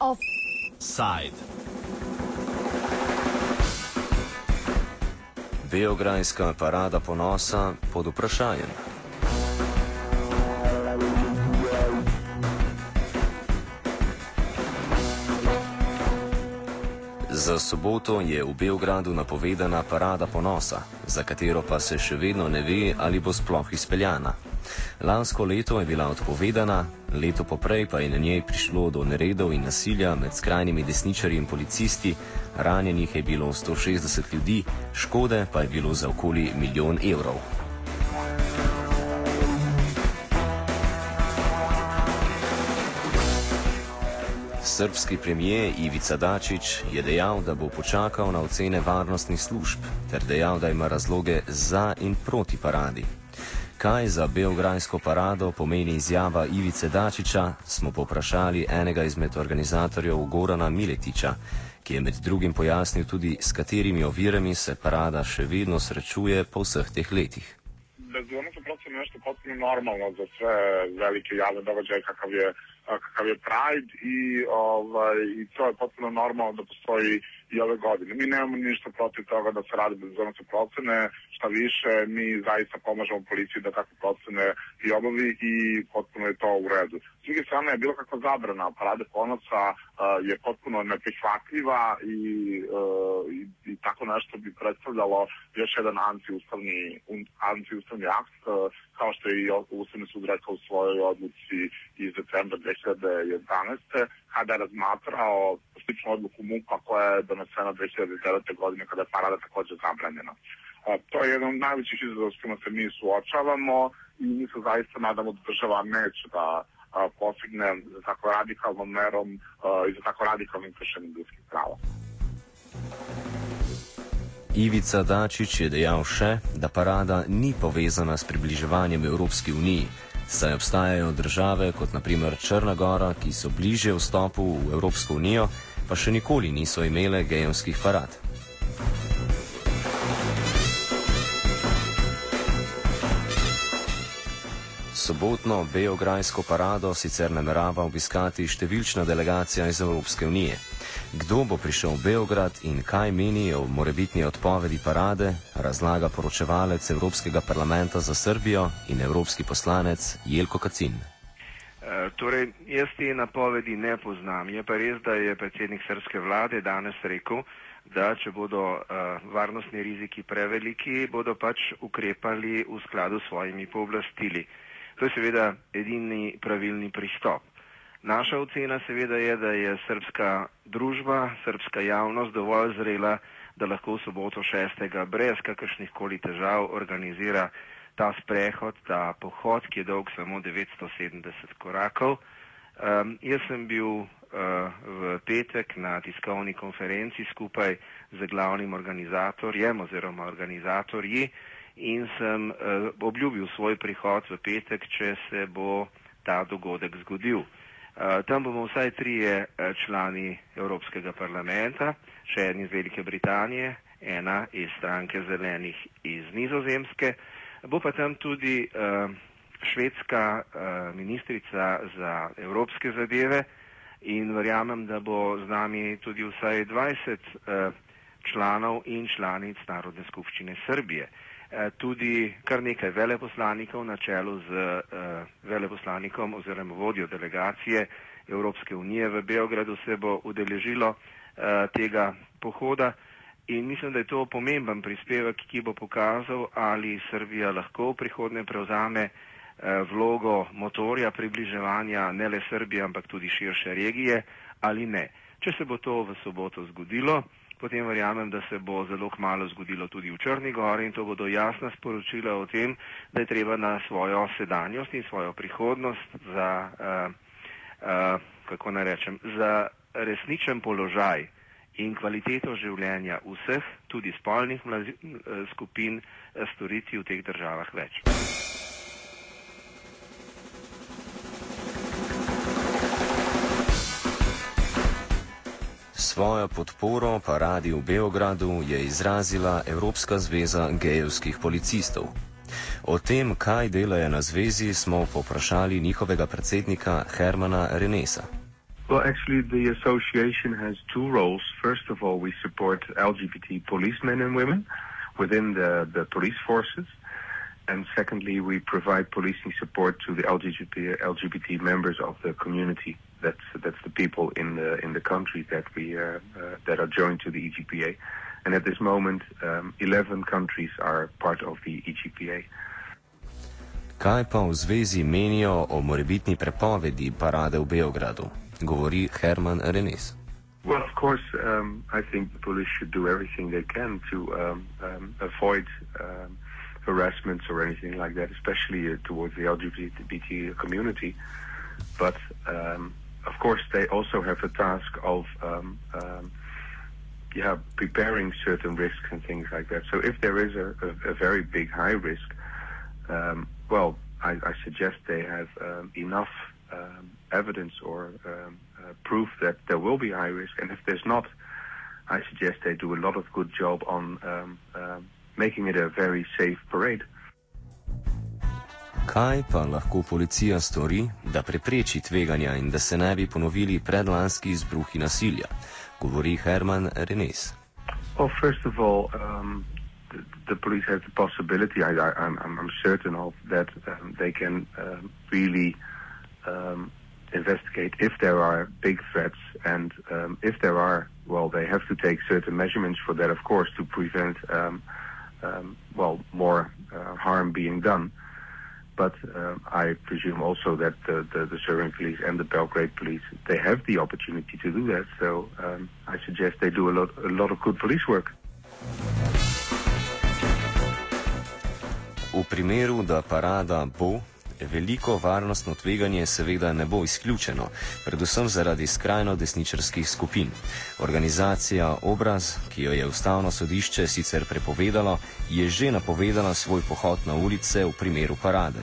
Offside. Beograjska parada ponosa pod vprašanjem. Za soboto je v Beogradu napovedana parada ponosa, za katero pa se še vedno ne ve, ali bo sploh izpeljana. Lansko leto je bila odpovedana, leto poprej pa je na njej prišlo do neredov in nasilja med skrajnimi desničarji in policisti, ranjenih je bilo 160 ljudi, škode pa je bilo za okoli milijon evrov. Srbski premijer Ivica Dačić je dejal, da bo počakal na ocene varnostnih služb, ter dejal, da ima razloge za in proti paradi. Kaj za Beograjsko parado pomeni izjava Ivice Dačića, smo poprašali enega izmed organizatorjev Gorana Miletiča, ki je med drugim pojasnil tudi, s katerimi ovirami se parada še vedno srečuje po vseh teh letih. Bezumno so prosto nešto potpuno normalno za sve velike javne događaje kakav je kakav je Pride i, ovaj, i to je potpuno normalno da postoji i ove godine. Mi nemamo ništa protiv toga da se radi bezbednostne procene, šta više, mi zaista pomažemo policiji da takve procene i obavi i potpuno je to u redu. S druge strane, bilo kakva zabrana parade ponosa uh, je potpuno neprihvatljiva i, uh, i, i tako nešto bi predstavljalo još jedan antiustavni, antiustavni akt, uh, kao što je i Ustavni sud rekao u svojoj odluci iz decembra 2011. kada je razmatrao sličnu odluku MUPA koja je donesena 2009. godine kada je parada takođe zabranjena. To je jedan od najvećih izazova s kojima se mi suočavamo i mi se zaista nadamo da država neće da a, postigne za tako radikalnom merom i za tako radikalnim kršenjem ljudskih prava. Ivica Dačić je dejal še, da parada ni povezana s približevanjem Evropski uniji, saj obstajajo države kot naprimer Črna Gora, ki so bliže vstopu v Evropsko unijo, pa še nikoli niso imele gejovskih parad. Sobotno Beograjsko parado sicer namerava obiskati številčna delegacija iz Evropske unije. Kdo bo prišel v Beograd in kaj meni o morebitni odpovedi parade, razlaga poročevalec Evropskega parlamenta za Srbijo in evropski poslanec Jelko Kacin. E, torej, jaz te napovedi ne poznam. Je pa res, da je predsednik srpske vlade danes rekel, da če bodo uh, varnostni riziki preveliki, bodo pač ukrepali v skladu s svojimi pooblastili. To je seveda edini pravilni pristop. Naša ocena seveda je, da je srpska družba, srpska javnost dovolj zrela, da lahko v soboto 6. brez kakršnih koli težav organizira ta sprehod, ta pohod, ki je dolg samo 970 korakov. Um, jaz sem bil uh, v petek na tiskovni konferenci skupaj z glavnim organizatorjem oziroma organizatorji in sem uh, obljubil svoj prihod v petek, če se bo ta dogodek zgodil. Eh, tam bomo vsaj trije eh, člani Evropskega parlamenta, še en iz Velike Britanije, ena iz stranke zelenih iz Nizozemske. Bo pa tam tudi uh, švedska uh, ministrica za evropske zadeve in verjamem, da bo z nami tudi vsaj 20 uh, članov in članic Narodne skupščine Srbije. Eh, tudi kar nekaj veleposlanikov na čelu z uh, veleposlanikom oziroma vodjo delegacije Evropske unije v Beogradu se bo udeležilo uh, tega pohoda in mislim, da je to pomemben prispevek, ki bo pokazal, ali Srbija lahko v prihodnje prevzame vlogo motorja približevanja ne le Srbije, ampak tudi širše regije ali ne. Če se bo to v soboto zgodilo, potem verjamem, da se bo zelo kmalo zgodilo tudi v Črni gori in to bodo jasna sporočila o tem, da je treba na svojo sedanjost in svojo prihodnost za, uh, uh, kako naj rečem, za resničen položaj in kvaliteto življenja vseh, tudi spolnih skupin, storiti v teh državah več. Svojo podporo paradi v Beogradu je izrazila Evropska zveza gejevskih policistov. O tem, kaj delajo na zvezi, smo poprašali njihovega predsednika Hermana Renesa. Well, actually, the association has two roles. First of all, we support LGBT policemen and women within the, the police forces. And secondly, we provide policing support to the LGBT, LGBT members of the community. That's, that's the people in the, in the country that, we, uh, uh, that are joined to the EGPA. And at this moment, um, 11 countries are part of the EGPA. Kaj pa v zvezi menijo o morebitni prepovedi parade v Beogradu? Govori Herman Renes. Well, of course, um, I think the police should do everything they can to um, um, avoid um, harassments or anything like that, especially uh, towards the LGBT community. But um, of course, they also have a task of um, um, yeah, preparing certain risks and things like that. So if there is a, a, a very big high risk, um, well, I, I, suggest they have um, enough um, evidence or um, uh, proof that there will be high risk. And if there's not, I suggest they do a lot of good job on making it a very safe parade. Kaj pa lahko policija stori, da prepreči tveganja in da se ne bi ponovili predlanski izbruhi nasilja? Govori Herman Renes. Well, first of all, um, the, the police has the possibility, I, I, I'm, I'm certain of, that um, they can um, really um, investigate if there are big threats, and um, if there are, well, they have to take certain measurements for that, of course, to prevent, um, um, well, more uh, harm being done. But uh, I presume also that the, the, the, Serbian police and the Belgrade police they have the opportunity to do that. So um, I suggest they do a lot a lot of good police work. V primeru, da parada bo Veliko varnostno tveganje seveda ne bo izključeno, predvsem zaradi skrajno desničarskih skupin. Organizacija Obraz, ki jo je ustavno sodišče sicer prepovedalo, je že napovedala svoj pohod na ulice v primeru parade.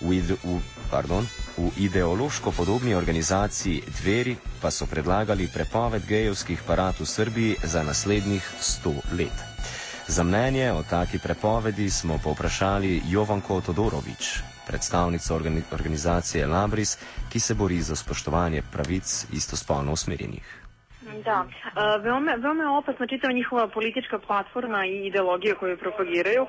V, ide, v, pardon, v ideološko podobni organizaciji Dveri pa so predlagali prepoved gejevskih parad v Srbiji za naslednjih 100 let. Za mnenje o taki prepovedi smo povprašali Jovanko Todorovič, predstavnico organizacije Labris, ki se bori za spoštovanje pravic istospolno usmerjenih. Da, veoma, veoma je opasna čitava njihova politička platforma i ideologija koju propagiraju,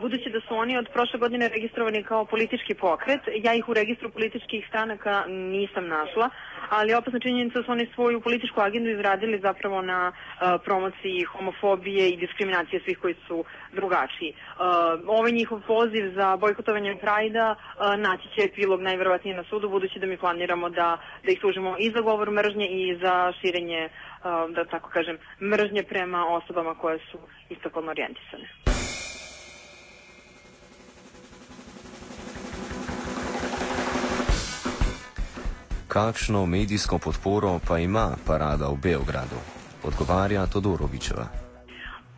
budući da su oni od prošle godine registrovani kao politički pokret. Ja ih u registru političkih stranaka nisam našla, ali opasna činjenica da su oni svoju političku agendu izradili zapravo na promociji homofobije i diskriminacije svih koji su drugačiji. Ovaj njihov poziv za bojkotovanje Prajda naći će epilog najverovatnije na sudu, budući da mi planiramo da, da ih tužimo i za govor mržnje i za širenje da tako kažem, mržnje prema osobama koje su istokolno orijentisane. Kakšno medijsko podporo pa ima parada v Beogradu? Odgovarja Todorovičeva.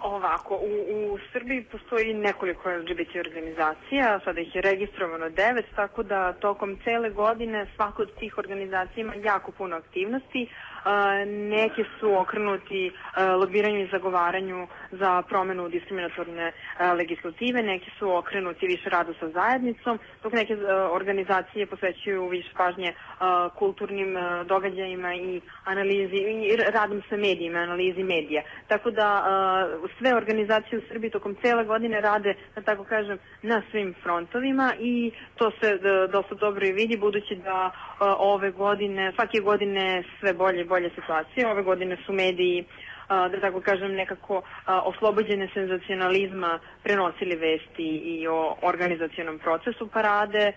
Ovako, u, u Srbiji postoji nekoliko LGBT organizacija, sada ih je registrovano devet, tako da tokom cele godine svaka od tih organizacija ima jako puno aktivnosti. Neki su okrenuti lobiranju i zagovaranju za promenu diskriminatorne legislative, neki su okrenuti više radu sa zajednicom, dok neke organizacije posvećuju više pažnje kulturnim događajima i analizi, i radom sa medijima, analizi medija. Tako da sve organizacije u Srbiji tokom cele godine rade, da tako kažem, na svim frontovima i to se dosta dobro i vidi, budući da ove godine, svake godine sve bolje bolje situacije. Ove godine su mediji da tako kažem, nekako oslobođene senzacionalizma prenosili vesti i o organizacionom procesu parade,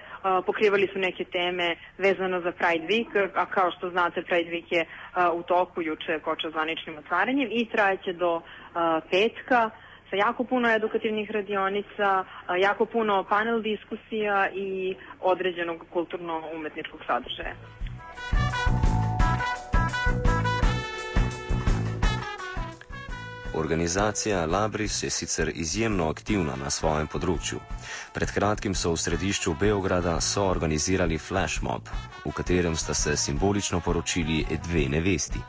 pokrivali su neke teme vezano za Pride Week, a kao što znate Pride Week je u toku juče koča zvaničnim otvaranjem i trajeće do petka sa jako puno edukativnih radionica, jako puno panel diskusija i određenog kulturno-umetničkog sadržaja. Organizacija Labris je sicer izjemno aktivna na svojem področju. Pred kratkim so v središču Beograda soorganizirali flash mob, v katerem sta se simbolično poročili dve nevesti.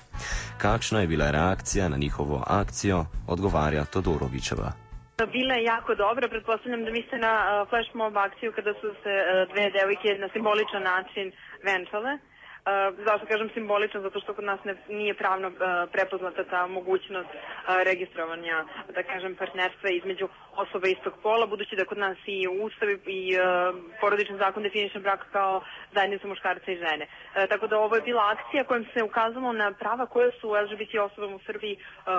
Kakšna je bila reakcija na njihovo akcijo, odgovarja Todorovičeva. Bila je jako dobra, pretpostavljam da mislite na uh, flash mob akciju kada su se uh, dve devojke na simboličan način venčale. Zašto kažem simbolično? Zato što kod nas ne, nije pravno uh, prepoznata ta mogućnost uh, registrovanja, da kažem, partnerstva između osoba istog pola, budući da kod nas i ustav i uh, porodični zakon definiše brak kao zajednicu muškarca i žene. Tako da ovo je bila akcija kojom se ukazalo na prava koje su LGBT osobama u Srbiji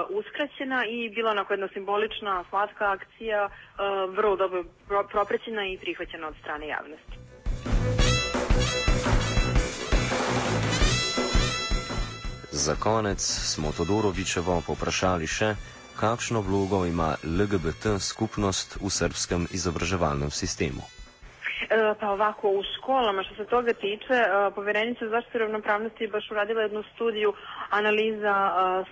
uskraćena i bila onako jedna simbolična, slatka akcija, vrlo dobro proprećena i prihvaćena od strane javnosti. Za konec smo Todorovičevo poprašali še, kakšno vlogo ima LGBT skupnost v srpskem izobraževalnem sistemu. E, pa ovako, u školama što se toga tiče, e, poverenica za zaštitu ravnopravnosti je baš uradila jednu studiju analiza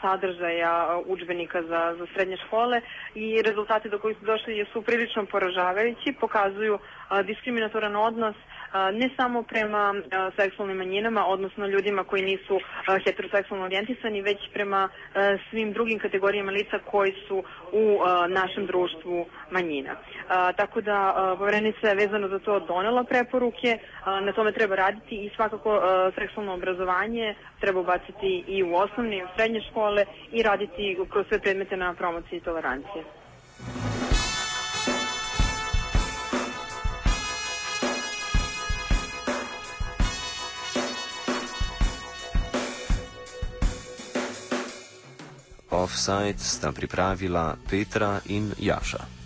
sadržaja učbenika za, za srednje škole i rezultati do kojih su došli su prilično poražavajući, pokazuju diskriminatoran odnos ne samo prema seksualnim manjinama, odnosno ljudima koji nisu heteroseksualno orijentisani, već prema svim drugim kategorijama lica koji su u našem društvu manjina. Tako da poverenica je vezano za to donela preporuke, na tome treba raditi i svakako seksualno obrazovanje treba ubaciti i u osnovne i u srednje škole i raditi kroz sve predmete na promociji tolerancije. Offside sta pripravila Petra in Jaša.